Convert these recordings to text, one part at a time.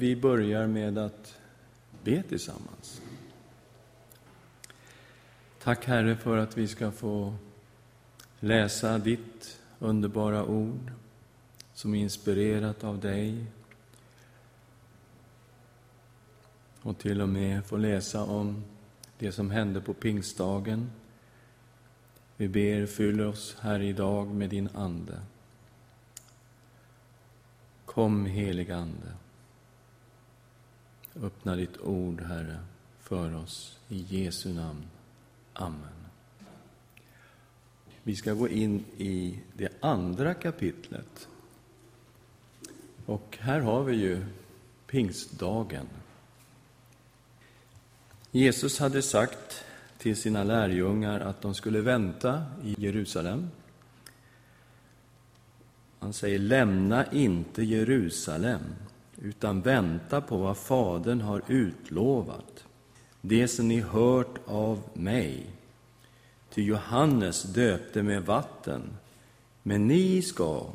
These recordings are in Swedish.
Vi börjar med att be tillsammans. Tack Herre för att vi ska få läsa ditt underbara ord som är inspirerat av dig och till och med få läsa om det som hände på pingstdagen. Vi ber, fyll oss här idag med din Ande. Kom, helig Ande. Öppna ditt ord, Herre, för oss. I Jesu namn. Amen. Vi ska gå in i det andra kapitlet. Och här har vi ju pingstdagen. Jesus hade sagt till sina lärjungar att de skulle vänta i Jerusalem. Han säger, lämna inte Jerusalem, utan vänta på vad Fadern har utlovat, det som ni hört av mig. Ty Johannes döpte med vatten, men ni ska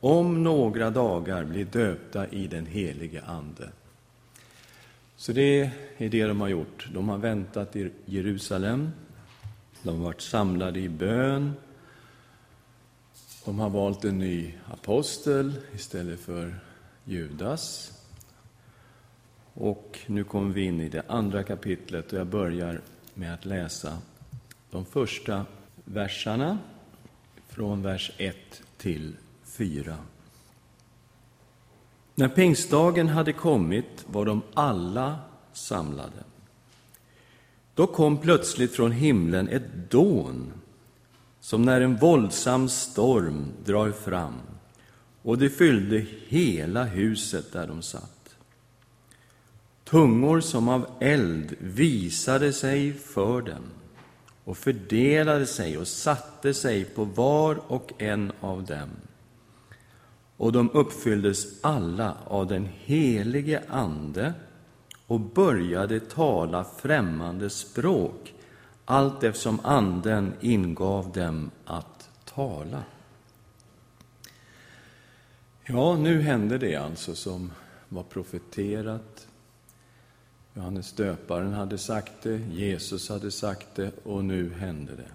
om några dagar bli döpta i den helige Ande. Så det är det de har gjort. De har väntat i Jerusalem. De har varit samlade i bön. De har valt en ny apostel istället för Judas. Och nu kommer vi in i det andra kapitlet och jag börjar med att läsa de första verserna från vers 1 till 4. När pingstdagen hade kommit var de alla samlade. Då kom plötsligt från himlen ett dån, som när en våldsam storm drar fram, och det fyllde hela huset där de satt. Tungor som av eld visade sig för dem och fördelade sig och satte sig på var och en av dem och de uppfylldes alla av den helige Ande och började tala främmande språk allt eftersom Anden ingav dem att tala. Ja, nu hände det alltså som var profeterat. Johannes döparen hade sagt det, Jesus hade sagt det och nu hände det.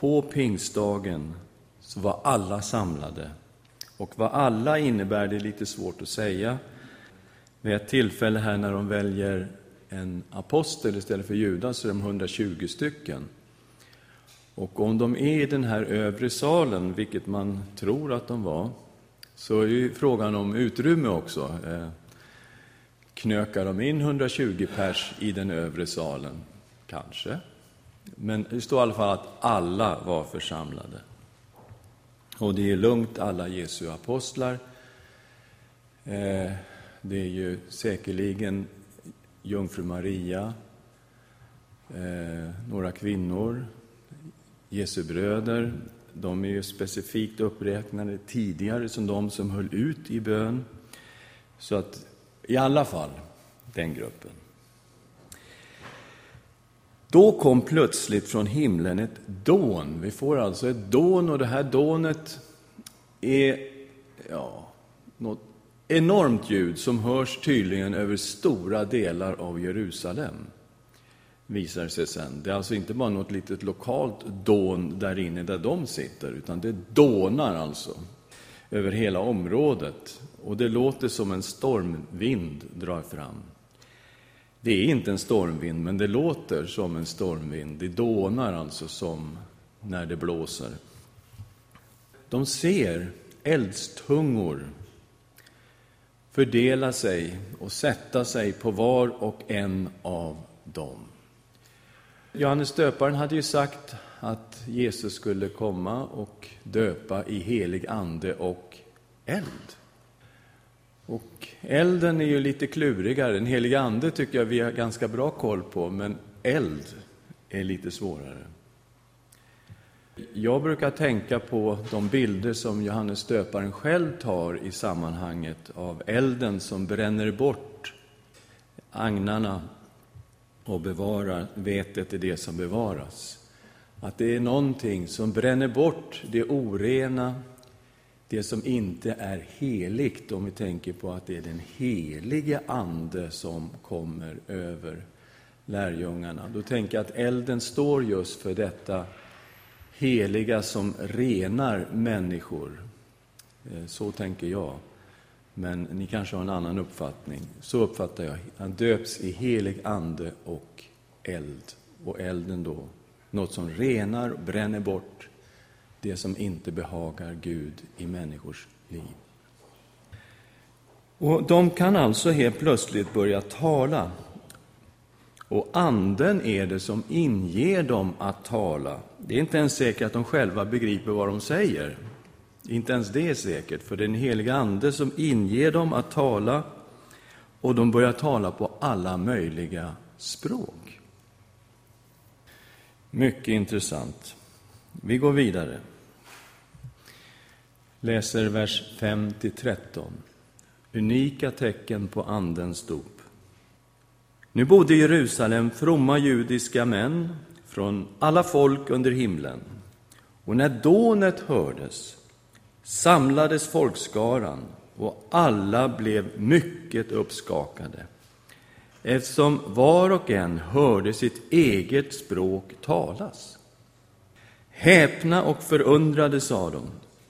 På pingstdagen så var alla samlade och vad alla innebär, det är lite svårt att säga. Vid ett tillfälle här när de väljer en apostel istället för Judas så är de 120 stycken. Och om de är i den här övre salen, vilket man tror att de var, så är ju frågan om utrymme också. Eh, Knökar de in 120 pers i den övre salen? Kanske. Men det står i alla fall att alla var församlade. Och det är lugnt, alla Jesu apostlar. Eh, det är ju säkerligen jungfru Maria, eh, några kvinnor, Jesu bröder. De är ju specifikt uppräknade tidigare som de som höll ut i bön. Så att i alla fall den gruppen. Då kom plötsligt från himlen ett dån. Vi får alltså ett dån och det här dånet är ja, något enormt ljud som hörs tydligen över stora delar av Jerusalem. Visar sig sen. Det är alltså inte bara något litet lokalt dån där inne där de sitter, utan det dånar alltså över hela området. Och det låter som en stormvind drar fram. Det är inte en stormvind, men det låter som en stormvind. Det dånar alltså som när det blåser. De ser eldstungor fördela sig och sätta sig på var och en av dem. Johannes döparen hade ju sagt att Jesus skulle komma och döpa i helig ande och eld. Och elden är ju lite klurigare. Den heliga Ande tycker jag vi har ganska bra koll på, men eld är lite svårare. Jag brukar tänka på de bilder som Johannes döparen själv tar i sammanhanget av elden som bränner bort agnarna och bevarar vetet är det som bevaras. Att det är någonting som bränner bort det orena, det som inte är heligt, om vi tänker på att det är den helige Ande som kommer över lärjungarna. Då tänker jag att elden står just för detta heliga som renar människor. Eh, så tänker jag. Men ni kanske har en annan uppfattning. Så uppfattar jag. Han döps i helig ande och eld. Och elden då, något som renar och bränner bort det som inte behagar Gud i människors liv. Och de kan alltså helt plötsligt börja tala. Och anden är det som inger dem att tala. Det är inte ens säkert att de själva begriper vad de säger. Inte ens det är säkert, för det är den heliga Ande som inger dem att tala och de börjar tala på alla möjliga språk. Mycket intressant. Vi går vidare. Läser vers 5 13. Unika tecken på Andens dop. Nu bodde i Jerusalem fromma judiska män från alla folk under himlen. Och när dånet hördes samlades folkskaran och alla blev mycket uppskakade eftersom var och en hörde sitt eget språk talas. Häpna och förundrade sa de,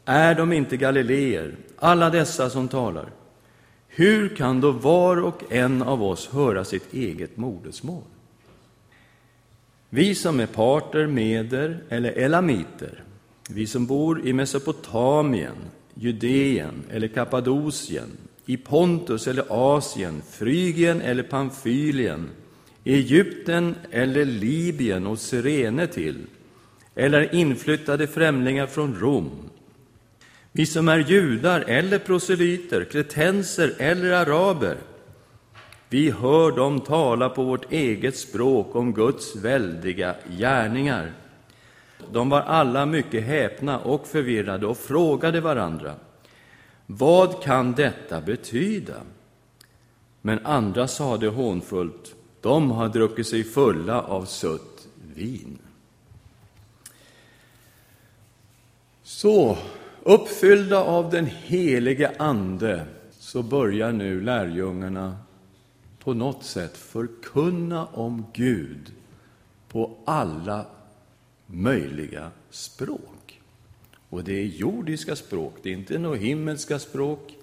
är de inte galileer, alla dessa som talar? Hur kan då var och en av oss höra sitt eget modersmål? Vi som är parter, meder eller elamiter, vi som bor i Mesopotamien, Judeen eller Kappadokien, i Pontus eller Asien, Frygien eller Pamfylien, Egypten eller Libyen och Sirene till, eller inflyttade främlingar från Rom, vi som är judar eller proselyter, kretenser eller araber, vi hör dem tala på vårt eget språk om Guds väldiga gärningar. De var alla mycket häpna och förvirrade och frågade varandra. Vad kan detta betyda? Men andra sade hånfullt, de har druckit sig fulla av sött vin. Så, uppfyllda av den helige Ande, så börjar nu lärjungarna på något sätt förkunna om Gud på alla möjliga språk. Och det är jordiska språk, det är inte några himmelska språk.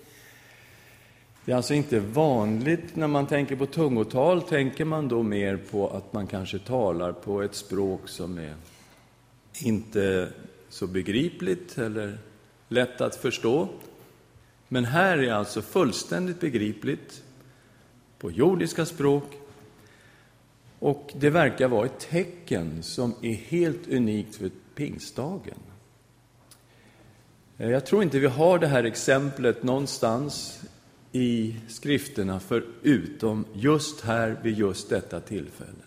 Det är alltså inte vanligt när man tänker på tungotal, tänker man då mer på att man kanske talar på ett språk som är inte så begripligt eller lätt att förstå. Men här är alltså fullständigt begripligt på jordiska språk och det verkar vara ett tecken som är helt unikt för pingstdagen. Eh, jag tror inte vi har det här exemplet någonstans i skrifterna förutom just här vid just detta tillfälle.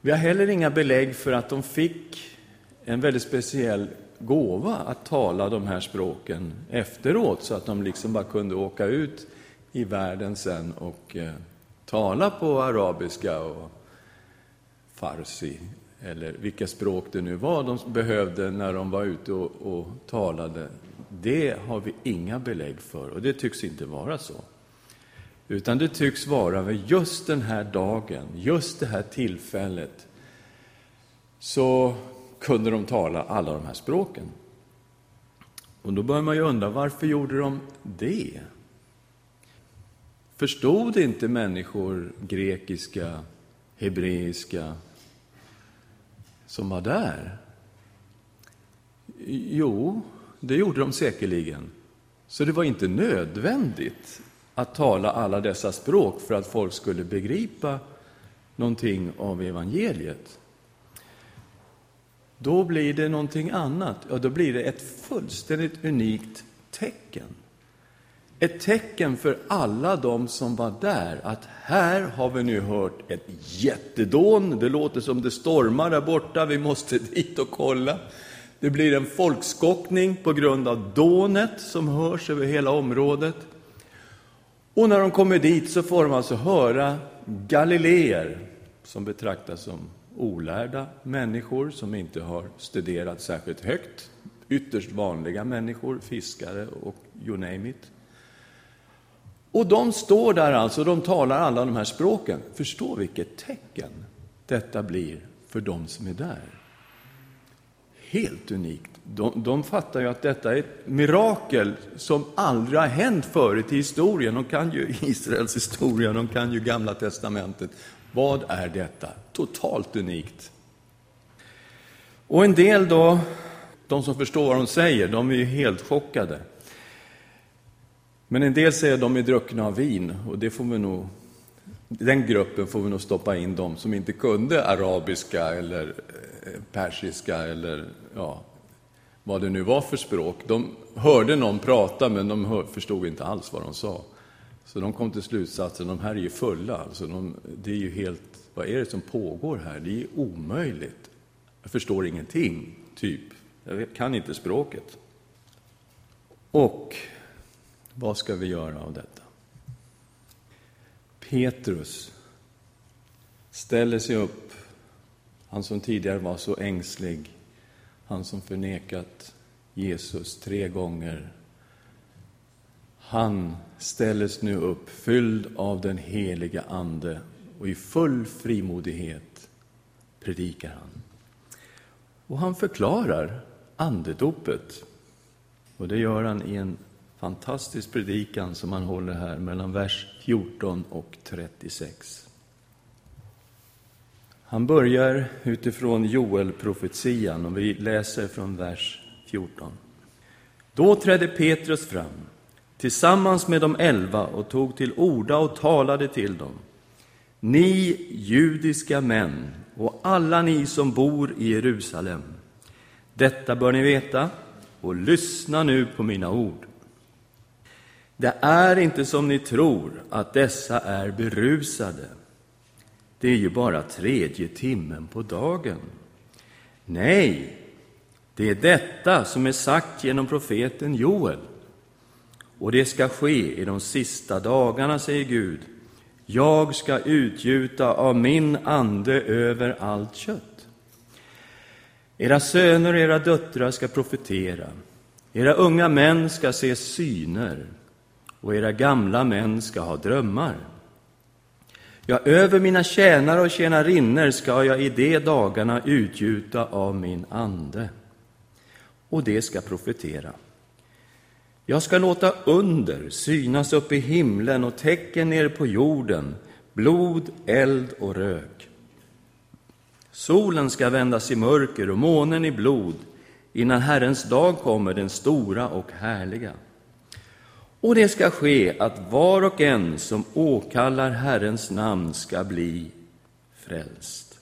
Vi har heller inga belägg för att de fick en väldigt speciell gåva att tala de här språken efteråt, så att de liksom bara kunde åka ut i världen sen och eh, tala på arabiska och farsi, eller vilka språk det nu var de behövde när de var ute och, och talade. Det har vi inga belägg för, och det tycks inte vara så. Utan det tycks vara vid just den här dagen, just det här tillfället, så kunde de tala alla de här språken. Och då börjar man ju undra, varför gjorde de det? Förstod inte människor grekiska, hebreiska, som var där? Jo, det gjorde de säkerligen. Så det var inte nödvändigt att tala alla dessa språk för att folk skulle begripa någonting av evangeliet. Då blir det någonting annat. Ja, då blir det ett fullständigt unikt tecken. Ett tecken för alla de som var där, att här har vi nu hört ett jättedån. Det låter som det stormar där borta, vi måste dit och kolla. Det blir en folkskockning på grund av dånet som hörs över hela området. Och när de kommer dit så får de alltså höra galileer som betraktas som olärda människor som inte har studerat särskilt högt ytterst vanliga människor, fiskare och you name it. Och de står där alltså, de talar alla de här språken. Förstå vilket tecken detta blir för de som är där. Helt unikt. De, de fattar ju att detta är ett mirakel som aldrig har hänt förut i historien. De kan ju Israels historia, de kan ju Gamla testamentet. Vad är detta? Totalt unikt. Och en del då, de som förstår vad de säger, de är ju helt chockade. Men en del säger att de är druckna av vin och det får vi nog, den gruppen får vi nog stoppa in de som inte kunde arabiska eller eh, persiska eller ja, vad det nu var för språk. De hörde någon prata men de förstod inte alls vad de sa. Så de kom till slutsatsen, de här är ju fulla, alltså de, det är ju helt, vad är det som pågår här? Det är ju omöjligt. Jag förstår ingenting, typ. Jag kan inte språket. Och vad ska vi göra av detta? Petrus ställer sig upp, han som tidigare var så ängslig, han som förnekat Jesus tre gånger. Han ställs nu upp, fylld av den heliga Ande och i full frimodighet predikar han. Och han förklarar andedopet. Och det gör han i en fantastisk predikan som han håller här mellan vers 14 och 36. Han börjar utifrån Joel-profetian och vi läser från vers 14. Då trädde Petrus fram tillsammans med de elva och tog till orda och talade till dem. Ni judiska män och alla ni som bor i Jerusalem. Detta bör ni veta och lyssna nu på mina ord. Det är inte som ni tror att dessa är berusade. Det är ju bara tredje timmen på dagen. Nej, det är detta som är sagt genom profeten Joel. Och det ska ske i de sista dagarna, säger Gud. Jag ska utgjuta av min ande över allt kött. Era söner och era döttrar ska profetera. Era unga män ska se syner och era gamla män ska ha drömmar. Ja, över mina tjänare och tjänarinnor ska jag i de dagarna utgjuta av min ande, och det ska profetera. Jag ska låta under synas upp i himlen och tecken ner på jorden, blod, eld och rök. Solen ska vändas i mörker och månen i blod innan Herrens dag kommer, den stora och härliga. Och det ska ske att var och en som åkallar Herrens namn ska bli frälst.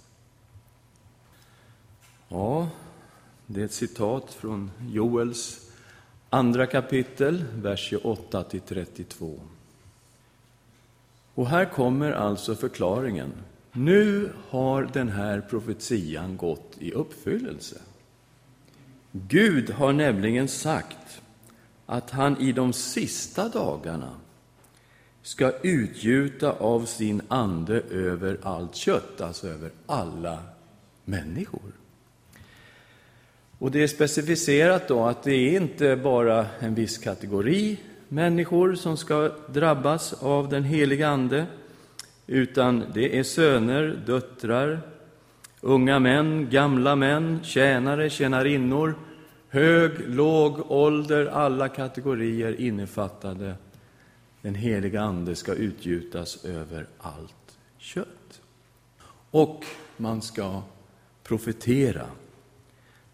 Ja, det är ett citat från Joels andra kapitel, vers 28 till 32. Och här kommer alltså förklaringen. Nu har den här profetian gått i uppfyllelse. Gud har nämligen sagt att han i de sista dagarna ska utgjuta av sin ande över allt kött, alltså över alla människor. Och det är specificerat då att det är inte bara en viss kategori människor som ska drabbas av den heliga Ande, utan det är söner, döttrar, unga män, gamla män, tjänare, tjänarinnor, hög, låg ålder, alla kategorier innefattade. Den heliga Ande ska utgjutas över allt kött. Och man ska profetera.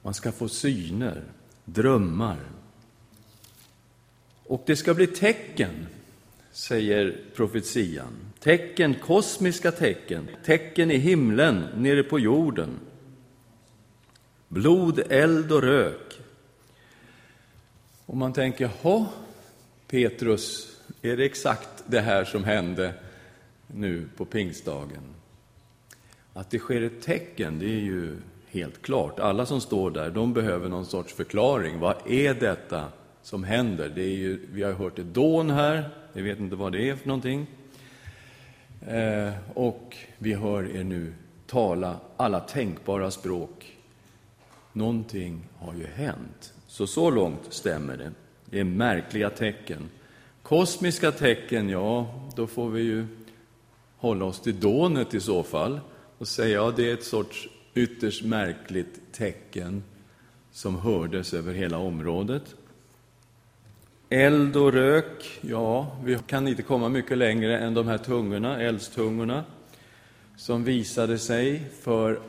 Man ska få syner, drömmar. Och det ska bli tecken, säger profetian. Tecken, kosmiska tecken, tecken i himlen, nere på jorden. Blod, eld och rök. Och man tänker, ja, Petrus, är det exakt det här som hände nu på pingstdagen? Att det sker ett tecken, det är ju helt klart. Alla som står där, de behöver någon sorts förklaring. Vad är detta som händer? Det är ju, vi har hört ett dån här, vi vet inte vad det är för någonting. Eh, och vi hör er nu tala alla tänkbara språk. Någonting har ju hänt så så långt stämmer det. Det är märkliga tecken. Kosmiska tecken, ja, då får vi ju hålla oss till dånet i så fall och säga att ja, det är ett sorts ytterst märkligt tecken som hördes över hela området. Eld och rök, ja, vi kan inte komma mycket längre än de här tungorna, eldstungorna, som visade sig för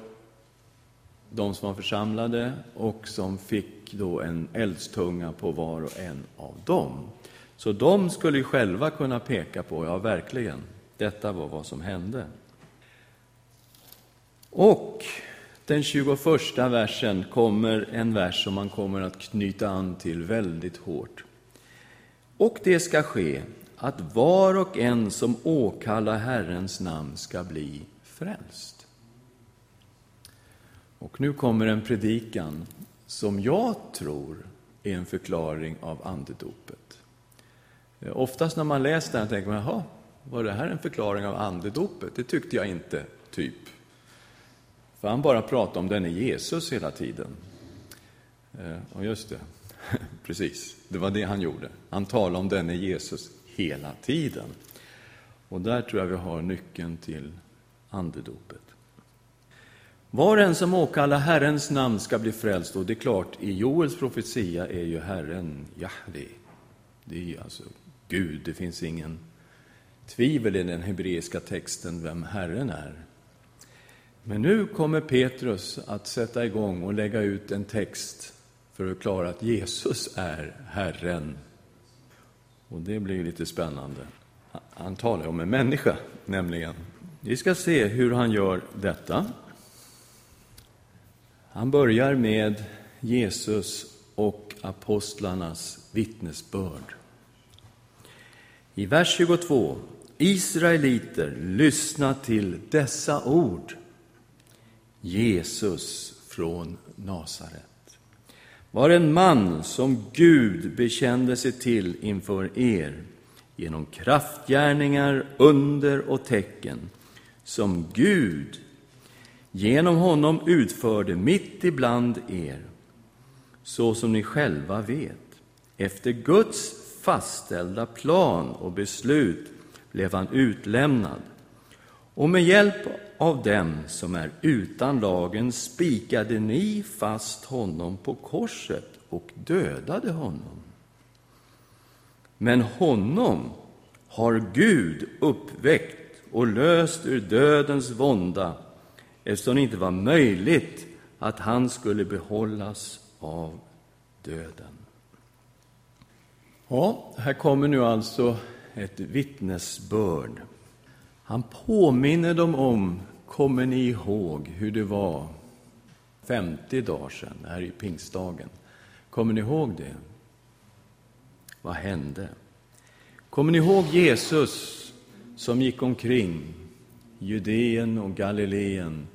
de som var församlade och som fick då en eldstunga på var och en av dem. Så de skulle ju själva kunna peka på, ja verkligen, detta var vad som hände. Och den 21 versen kommer en vers som man kommer att knyta an till väldigt hårt. Och det ska ske att var och en som åkallar Herrens namn ska bli frälst. Och nu kommer en predikan som jag tror är en förklaring av andedopet. Eh, oftast när man läser den tänker man, jaha, var det här en förklaring av andedopet? Det tyckte jag inte, typ. För han bara pratade om denne Jesus hela tiden. Eh, och just det, precis, det var det han gjorde. Han talade om denne Jesus hela tiden. Och där tror jag vi har nyckeln till andedopet. Var en som åkallar Herrens namn ska bli frälst, och det är klart, i Joels profetia är ju Herren Jahve. Det är alltså Gud, det finns ingen tvivel i den hebreiska texten vem Herren är. Men nu kommer Petrus att sätta igång och lägga ut en text för att klara att Jesus är Herren. Och det blir lite spännande. Han talar om en människa, nämligen. Vi ska se hur han gör detta. Han börjar med Jesus och apostlarnas vittnesbörd. I vers 22. Israeliter, lyssna till dessa ord. Jesus från Nasaret var en man som Gud bekände sig till inför er genom kraftgärningar, under och tecken som Gud genom honom utförde mitt ibland er, så som ni själva vet. Efter Guds fastställda plan och beslut blev han utlämnad och med hjälp av dem som är utan lagen spikade ni fast honom på korset och dödade honom. Men honom har Gud uppväckt och löst ur dödens vånda eftersom det inte var möjligt att han skulle behållas av döden. Ja, här kommer nu alltså ett vittnesbörd. Han påminner dem om, kommer ni ihåg hur det var 50 dagar sedan, det här är pingstdagen. Kommer ni ihåg det? Vad hände? Kommer ni ihåg Jesus som gick omkring Judeen och Galileen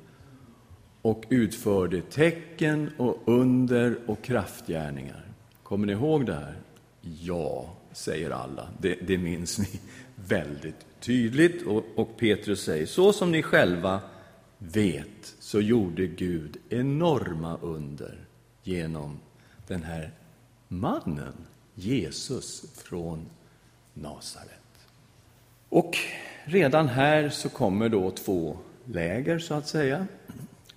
och utförde tecken och under och kraftgärningar? Kommer ni ihåg det här? Ja, säger alla. Det, det minns ni väldigt tydligt. Och, och Petrus säger, så som ni själva vet så gjorde Gud enorma under genom den här mannen, Jesus från Nasaret. Och redan här så kommer då två läger, så att säga.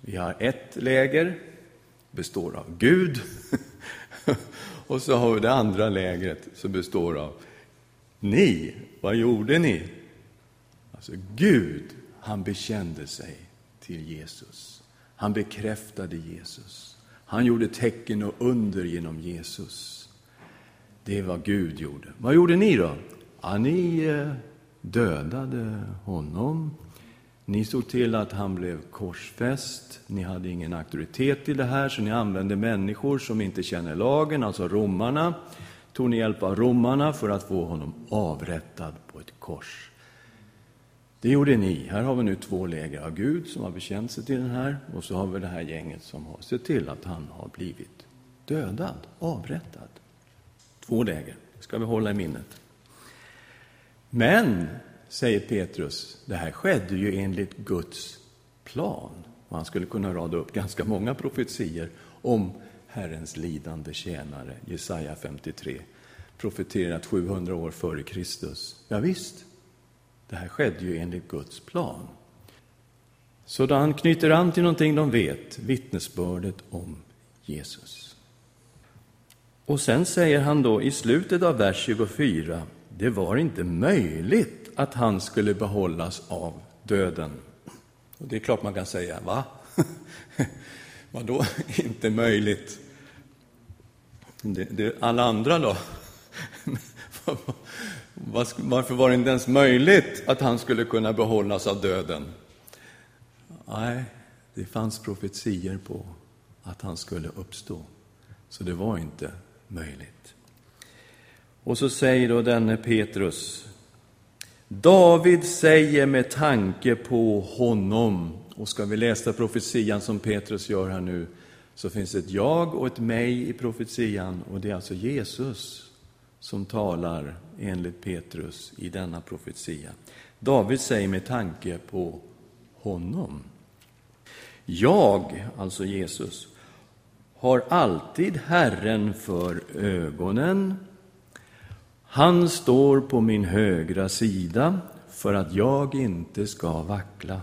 Vi har ett läger, består av Gud, och så har vi det andra lägret som består av ni. Vad gjorde ni? Alltså Gud, han bekände sig till Jesus. Han bekräftade Jesus. Han gjorde tecken och under genom Jesus. Det är vad Gud gjorde. Vad gjorde ni då? Ja, ni eh, dödade honom. Ni såg till att han blev korsfäst. Ni hade ingen auktoritet i det här, så ni använde människor som inte känner lagen, alltså romarna. Tog ni hjälp av romarna för att få honom avrättad på ett kors. Det gjorde ni. Här har vi nu två läger av Gud som har bekänt sig till den här och så har vi det här gänget som har sett till att han har blivit dödad, avrättad. Två läger, det ska vi hålla i minnet. Men, säger Petrus, det här skedde ju enligt Guds plan. Man han skulle kunna rada upp ganska många profetier om Herrens lidande tjänare, Jesaja 53, profeterat 700 år före Kristus. Ja, visst, det här skedde ju enligt Guds plan. Så då han knyter an till någonting de vet, vittnesbördet om Jesus. Och sen säger han då i slutet av vers 24, det var inte möjligt att han skulle behållas av döden. Och det är klart man kan säga, va? Vadå inte möjligt? Det, det, alla andra då? Varför var det inte ens möjligt att han skulle kunna behållas av döden? Nej, det fanns profetier på att han skulle uppstå, så det var inte möjligt. Och så säger då denne Petrus, David säger med tanke på honom, och ska vi läsa profetian som Petrus gör här nu, så finns det ett jag och ett mig i profetian, och det är alltså Jesus som talar enligt Petrus i denna profetia. David säger med tanke på honom. Jag, alltså Jesus, har alltid Herren för ögonen. Han står på min högra sida för att jag inte ska vackla.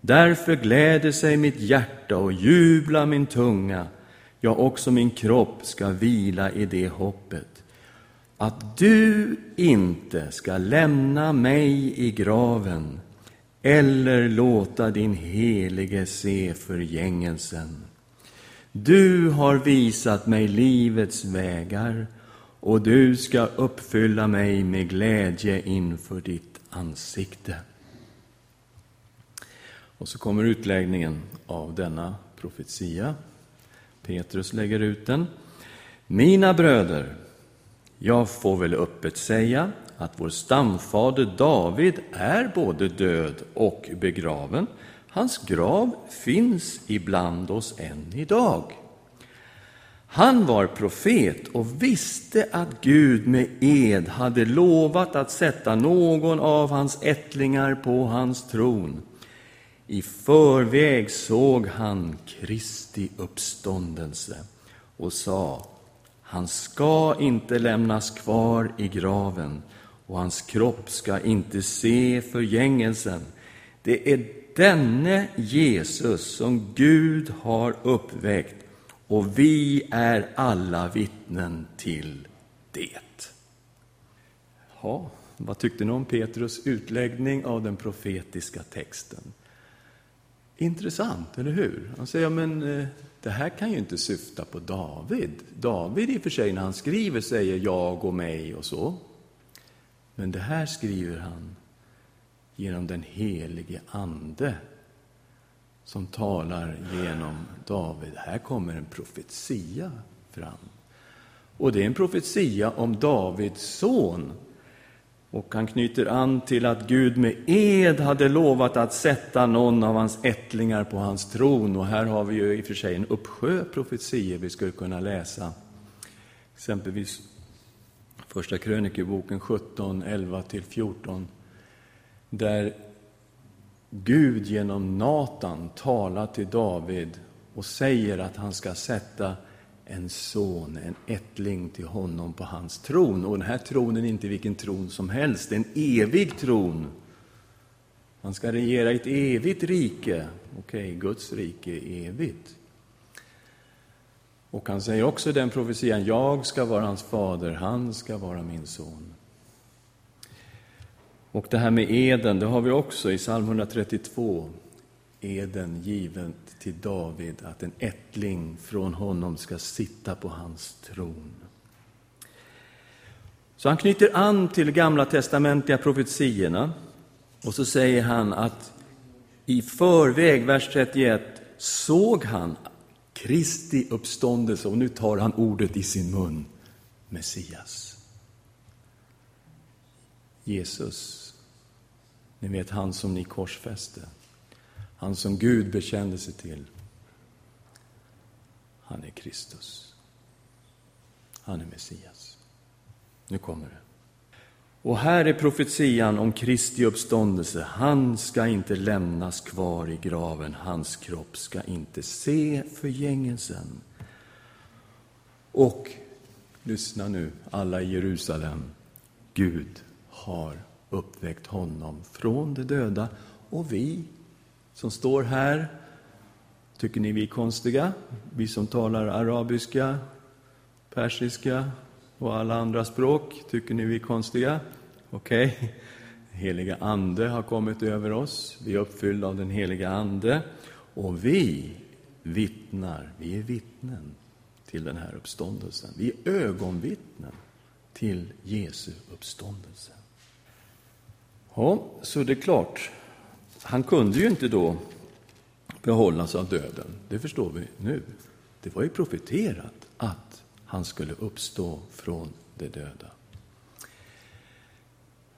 Därför gläder sig mitt hjärta och jublar min tunga, ja, också min kropp ska vila i det hoppet, att du inte ska lämna mig i graven eller låta din helige se förgängelsen. Du har visat mig livets vägar och du ska uppfylla mig med glädje inför ditt ansikte. Och så kommer utläggningen av denna profetia. Petrus lägger ut den. Mina bröder, jag får väl öppet säga att vår stamfader David är både död och begraven. Hans grav finns ibland oss än idag. Han var profet och visste att Gud med ed hade lovat att sätta någon av hans ättlingar på hans tron. I förväg såg han Kristi uppståndelse och sa, han ska inte lämnas kvar i graven och hans kropp ska inte se förgängelsen. Det är denne Jesus som Gud har uppväckt och vi är alla vittnen till det. Ja, vad tyckte ni om Petrus utläggning av den profetiska texten? Intressant, eller hur? Han säger, men eh, det här kan ju inte syfta på David. David i och för sig, när han skriver, säger jag och mig och så. Men det här skriver han genom den helige Ande som talar genom David. Här kommer en profetia fram. Och det är en profetia om Davids son. Och han knyter an till att Gud med ed hade lovat att sätta någon av hans ättlingar på hans tron. Och här har vi ju i och för sig en uppsjö profetier vi skulle kunna läsa. Exempelvis Första krönikeboken 17, 11-14, där Gud genom Natan talar till David och säger att han ska sätta en son, en ättling till honom på hans tron. Och den här tronen är inte vilken tron som helst, en evig tron. Han ska regera i ett evigt rike. Okej, okay, Guds rike är evigt. Och han säger också i den profetian, jag ska vara hans fader, han ska vara min son. Och det här med eden, det har vi också i psalm 132. Eden given till David, att en ättling från honom ska sitta på hans tron. Så han knyter an till gamla testamentliga profetierna och så säger han att i förväg, vers 31, såg han Kristi uppståndelse, och nu tar han ordet i sin mun, Messias. Jesus, ni vet han som ni korsfäste, han som Gud bekände sig till. Han är Kristus. Han är Messias. Nu kommer det. Och här är profetian om Kristi uppståndelse. Han ska inte lämnas kvar i graven, hans kropp ska inte se förgängelsen. Och lyssna nu, alla i Jerusalem. Gud har uppväckt honom från de döda. Och vi som står här, tycker ni vi är konstiga? Vi som talar arabiska, persiska och alla andra språk, tycker ni vi är konstiga? Okej? Okay. heliga Ande har kommit över oss. Vi är uppfyllda av den heliga Ande. Och vi vittnar, vi är vittnen till den här uppståndelsen. Vi är ögonvittnen till Jesu uppståndelse. Ja, så det är klart, han kunde ju inte då behållas av döden. Det förstår vi nu. Det var ju profeterat att han skulle uppstå från de döda.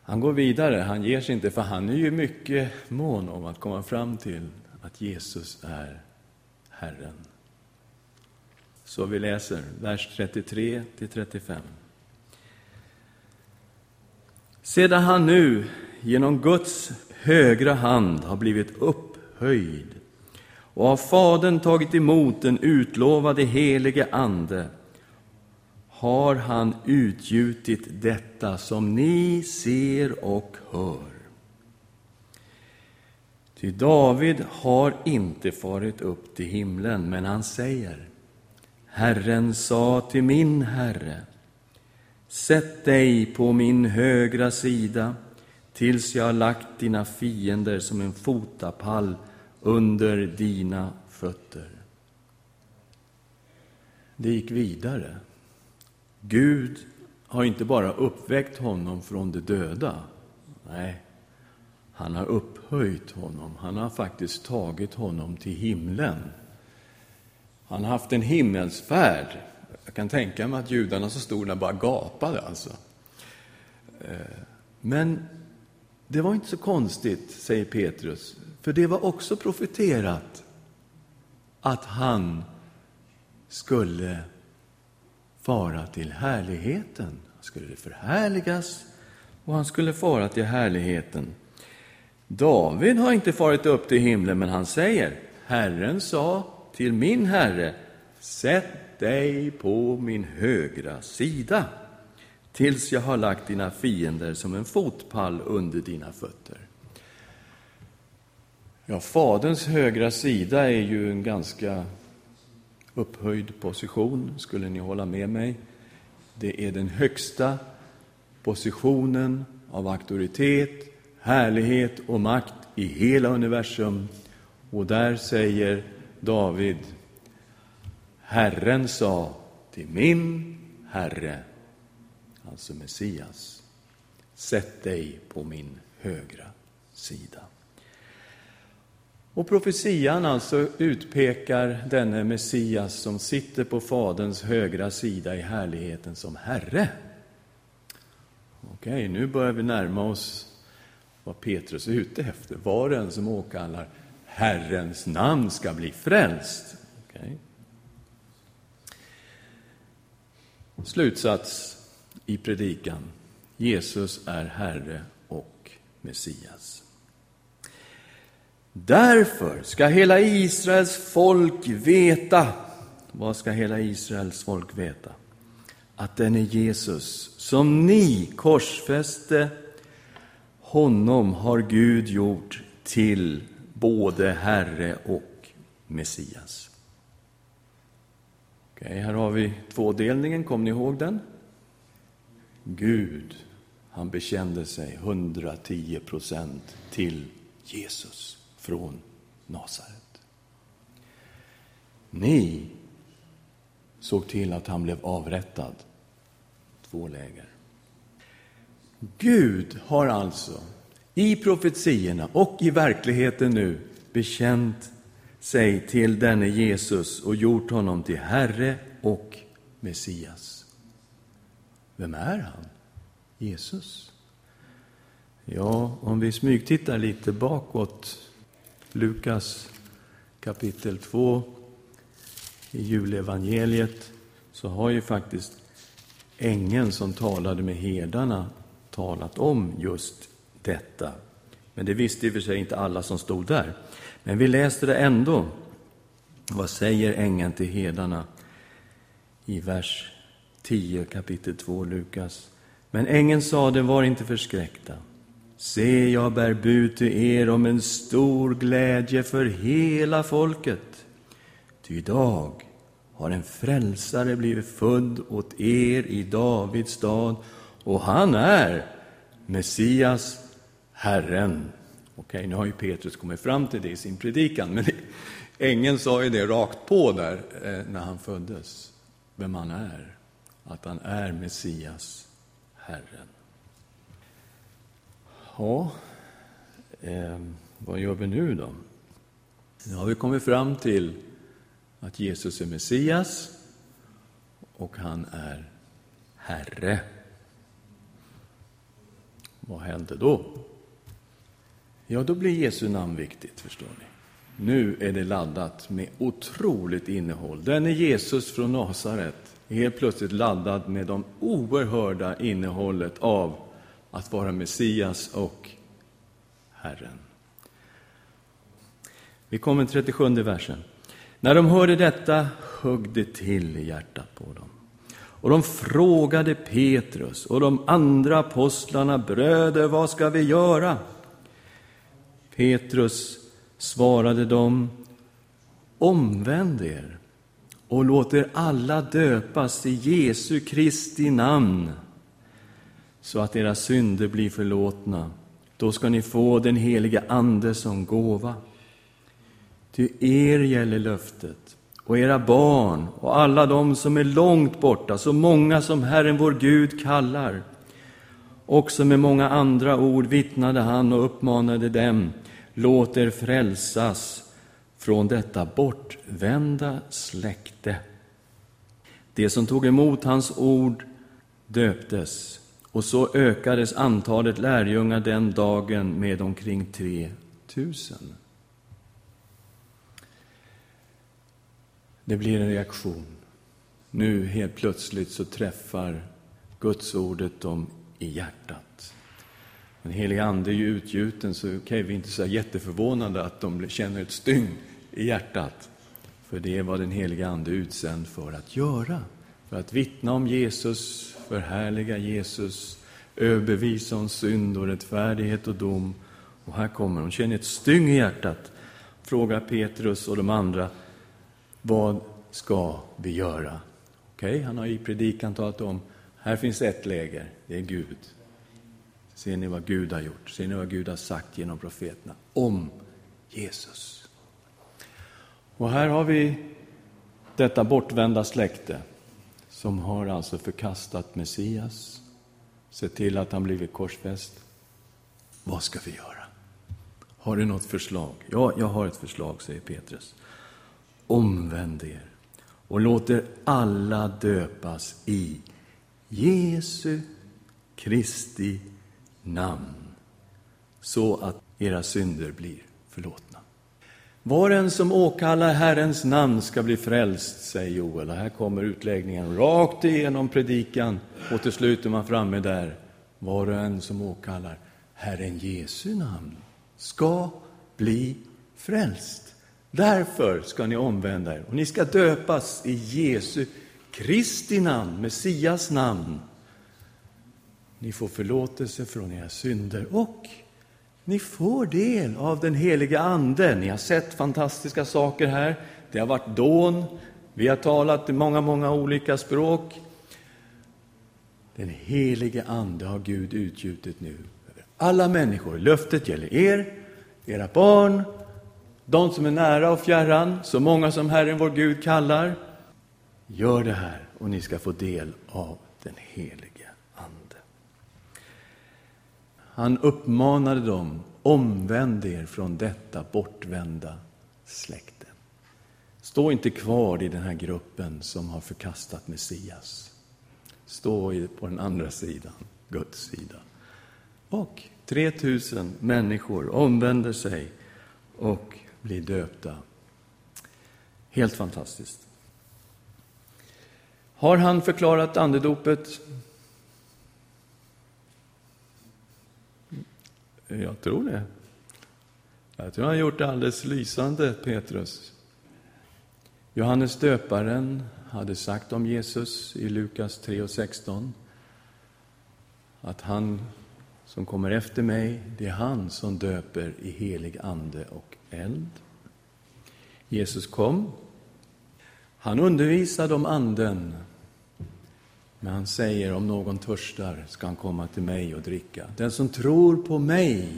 Han går vidare, han ger sig inte, för han är ju mycket mån om att komma fram till att Jesus är Herren. Så vi läser vers 33 till 35. Sedan han nu genom Guds högra hand har blivit upphöjd och av Fadern tagit emot den utlovade helige Ande har han utgjutit detta som ni ser och hör. Ty David har inte farit upp till himlen, men han säger Herren sa till min Herre Sätt dig på min högra sida tills jag har lagt dina fiender som en fotapall under dina fötter. Det gick vidare. Gud har inte bara uppväckt honom från de döda. Nej, han har upphöjt honom. Han har faktiskt tagit honom till himlen. Han har haft en himmelsfärd. Jag kan tänka mig att judarna så stod där bara gapade. Alltså. Eh, men det var inte så konstigt, säger Petrus, för det var också profeterat att han skulle fara till härligheten. Han skulle förhärligas och han skulle fara till härligheten. David har inte farit upp till himlen, men han säger Herren sa till min herre Sätt dig på min högra sida tills jag har lagt dina fiender som en fotpall under dina fötter. Ja, Faderns högra sida är ju en ganska upphöjd position, skulle ni hålla med mig. Det är den högsta positionen av auktoritet, härlighet och makt i hela universum. Och där säger David, Herren sa till min Herre, alltså Messias, sätt dig på min högra sida. Och profetian alltså utpekar denne Messias som sitter på Faderns högra sida i härligheten som Herre. Okej, nu börjar vi närma oss vad Petrus är ute efter. Var och en som åkallar Herrens namn ska bli frälst. Okej. Slutsats i predikan. Jesus är Herre och Messias. Därför ska hela Israels folk veta, vad ska hela Israels folk veta? Att den är Jesus, som ni korsfäste, honom har Gud gjort till både Herre och Messias. Okej, här har vi tvådelningen, kommer ni ihåg den? Gud, han bekände sig 110 procent till Jesus från Nasaret. Ni såg till att han blev avrättad. Två läger. Gud har alltså i profetierna och i verkligheten nu bekänt sig till denne Jesus och gjort honom till Herre och Messias. Vem är han? Jesus. Ja, om vi smygtittar lite bakåt Lukas kapitel 2 i julevangeliet så har ju faktiskt ängeln som talade med herdarna talat om just detta. Men det visste i och för sig inte alla som stod där. Men vi läste det ändå. Vad säger ängeln till herdarna i vers 10, kapitel 2, Lukas. Men ängeln sade, var inte förskräckta. Se, jag bär bud till er om en stor glädje för hela folket. Ty idag har en frälsare blivit född åt er i Davids stad, och han är Messias, Herren. Okej, nu har ju Petrus kommit fram till det i sin predikan, men ängeln sa ju det rakt på där eh, när han föddes, vem han är. Att han är Messias, Herren. Ja, eh, vad gör vi nu då? Nu har vi kommit fram till att Jesus är Messias och han är Herre. Vad händer då? Ja, då blir Jesu namn viktigt, förstår ni. Nu är det laddat med otroligt innehåll. Den är Jesus från Nasaret, helt plötsligt laddad med de oerhörda innehållet av att vara Messias och Herren. Vi kommer till 37 versen. När de hörde detta högg det till i hjärtat på dem. Och de frågade Petrus och de andra apostlarna, bröder, vad ska vi göra? Petrus svarade dem, omvänd er och låt er alla döpas i Jesu Kristi namn, så att era synder blir förlåtna. Då ska ni få den helige Ande som gåva. Ty er gäller löftet och era barn och alla de som är långt borta, så många som Herren vår Gud kallar. Också med många andra ord vittnade han och uppmanade dem, låt er frälsas från detta bortvända släkte. De som tog emot hans ord döptes, och så ökades antalet lärjungar den dagen med omkring tre tusen. Det blir en reaktion. Nu helt plötsligt så träffar Guds ordet dem i hjärtat. Den helige Ande är ju utgjuten, så okay, vi är inte så jätteförvånade att de känner ett stygn i hjärtat. För det är vad den helige Ande är utsänd för att göra. För att vittna om Jesus, förhärliga Jesus, överbevisa om synd och rättfärdighet och dom. Och här kommer de, känner ett stygn i hjärtat. Frågar Petrus och de andra, vad ska vi göra? Okej, okay, han har i predikan talat om, här finns ett läger, det är Gud. Ser ni vad Gud har gjort? Ser ni vad Gud har sagt genom profeterna om Jesus? Och här har vi detta bortvända släkte som har alltså förkastat Messias, sett till att han blivit korsfäst. Vad ska vi göra? Har du något förslag? Ja, jag har ett förslag, säger Petrus omvänd er och låt er alla döpas i Jesu Kristi namn, så att era synder blir förlåtna. Var en som åkallar Herrens namn ska bli frälst, säger Joel. Och här kommer utläggningen rakt igenom predikan och till slut är man framme där. Var och en som åkallar Herren Jesu namn ska bli frälst. Därför ska ni omvända er och ni ska döpas i Jesu Kristi namn, Messias namn. Ni får förlåtelse från era synder och ni får del av den heliga Ande. Ni har sett fantastiska saker här. Det har varit dån. Vi har talat i många, många olika språk. Den helige Ande har Gud utgjutit nu alla människor. Löftet gäller er, era barn de som är nära och fjärran, så många som Herren vår Gud kallar. Gör det här och ni ska få del av den helige Ande. Han uppmanade dem, omvänd er från detta bortvända släkte. Stå inte kvar i den här gruppen som har förkastat Messias. Stå på den andra sidan, Guds sida. Och 3000 människor omvänder sig och blir döpta. Helt fantastiskt. Har han förklarat andedopet? Jag tror det. Jag tror han har gjort det alldeles lysande, Petrus. Johannes döparen hade sagt om Jesus i Lukas 3.16 att han som kommer efter mig, det är han som döper i helig ande och eld. Jesus kom. Han undervisade om Anden. Men han säger, om någon törstar ska han komma till mig och dricka. Den som tror på mig,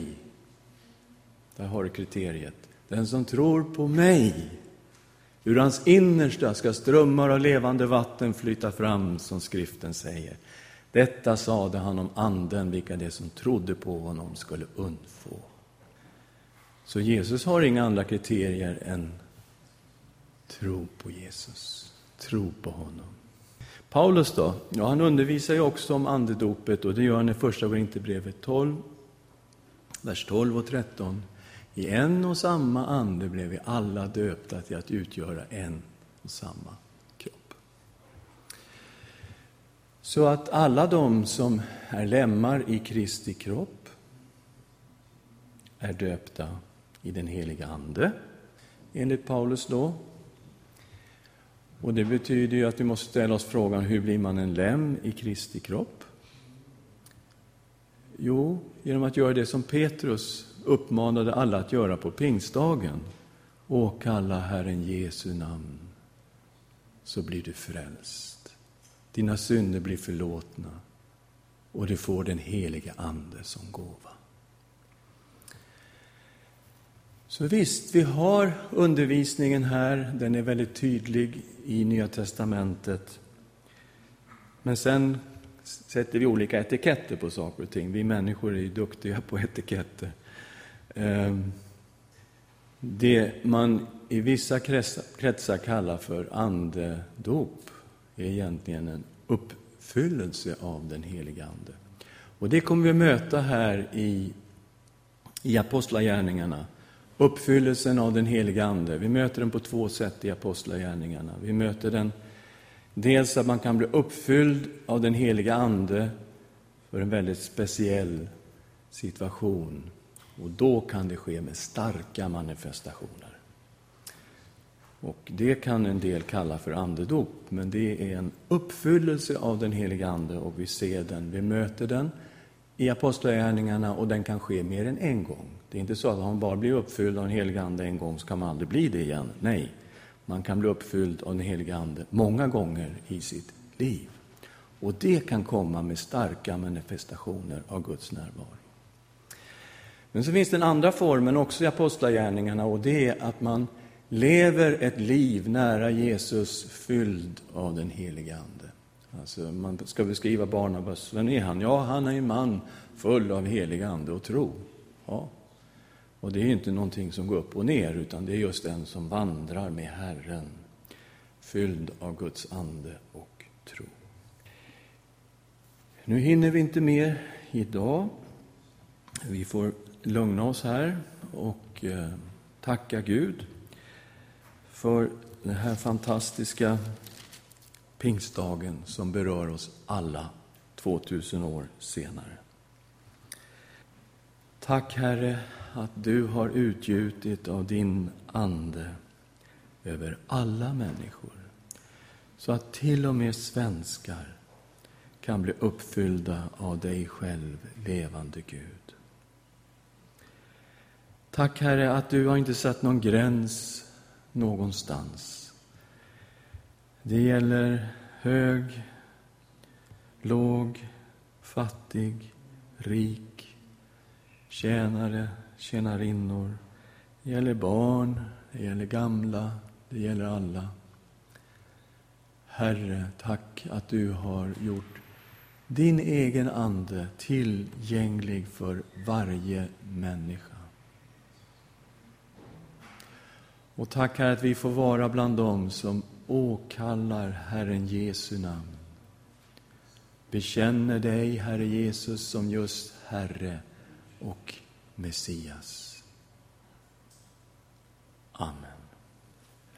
där har du kriteriet. Den som tror på mig, ur hans innersta ska strömmar av levande vatten flyta fram, som skriften säger. Detta sade han om Anden, vilka det som trodde på honom skulle undfå. Så Jesus har inga andra kriterier än tro på Jesus, tro på honom. Paulus då? Ja, han undervisar ju också om andedopet och det gör han i Första Korinthierbrevet 12, vers 12 och 13. I en och samma ande blev vi alla döpta till att utgöra en och samma kropp. Så att alla de som är lemmar i Kristi kropp är döpta i den heliga Ande, enligt Paulus då. Och det betyder ju att vi måste ställa oss frågan, hur blir man en lem i Kristi kropp? Jo, genom att göra det som Petrus uppmanade alla att göra på pingstdagen. Åkalla Herren Jesu namn, så blir du frälst. Dina synder blir förlåtna och du får den helige Ande som gåva. Så visst, vi har undervisningen här, den är väldigt tydlig i Nya testamentet. Men sen sätter vi olika etiketter på saker och ting. Vi människor är ju duktiga på etiketter. Ehm, det man i vissa kretsar kallar för andedop är egentligen en uppfyllelse av den heliga Ande. Och det kommer vi att möta här i, i Apostlagärningarna. Uppfyllelsen av den heliga Ande. Vi möter den på två sätt i Apostlagärningarna. Vi möter den dels att man kan bli uppfylld av den heliga Ande för en väldigt speciell situation. Och då kan det ske med starka manifestationer. Och det kan en del kalla för andedop, men det är en uppfyllelse av den heliga Ande och vi ser den, vi möter den i Apostlagärningarna och den kan ske mer än en gång. Det är inte så att om man bara blir uppfylld av den helige Ande en gång så kan man aldrig bli det igen. Nej, man kan bli uppfylld av den helige Ande många gånger i sitt liv. Och det kan komma med starka manifestationer av Guds närvaro. Men så finns den andra formen också i Apostlagärningarna och det är att man lever ett liv nära Jesus fylld av den helige Ande. Alltså, man ska beskriva Barnabas, vem är han? Ja, han är en man full av helig Ande och tro. Ja. Och det är inte någonting som går upp och ner, utan det är just den som vandrar med Herren, fylld av Guds ande och tro. Nu hinner vi inte mer idag. Vi får lugna oss här och eh, tacka Gud för den här fantastiska pingstdagen som berör oss alla 2000 år senare. Tack, Herre, att du har utgjutit av din Ande över alla människor så att till och med svenskar kan bli uppfyllda av dig själv, levande Gud. Tack, Herre, att du har inte satt någon gräns någonstans. Det gäller hög, låg, fattig, rik, tjänare, tjänarinnor. Det gäller barn, det gäller gamla, det gäller alla. Herre, tack att du har gjort din egen Ande tillgänglig för varje människa. Och tack Herre att vi får vara bland dem som åkallar Herren Jesu namn. Bekänner dig, Herre Jesus, som just Herre och Messias. Amen.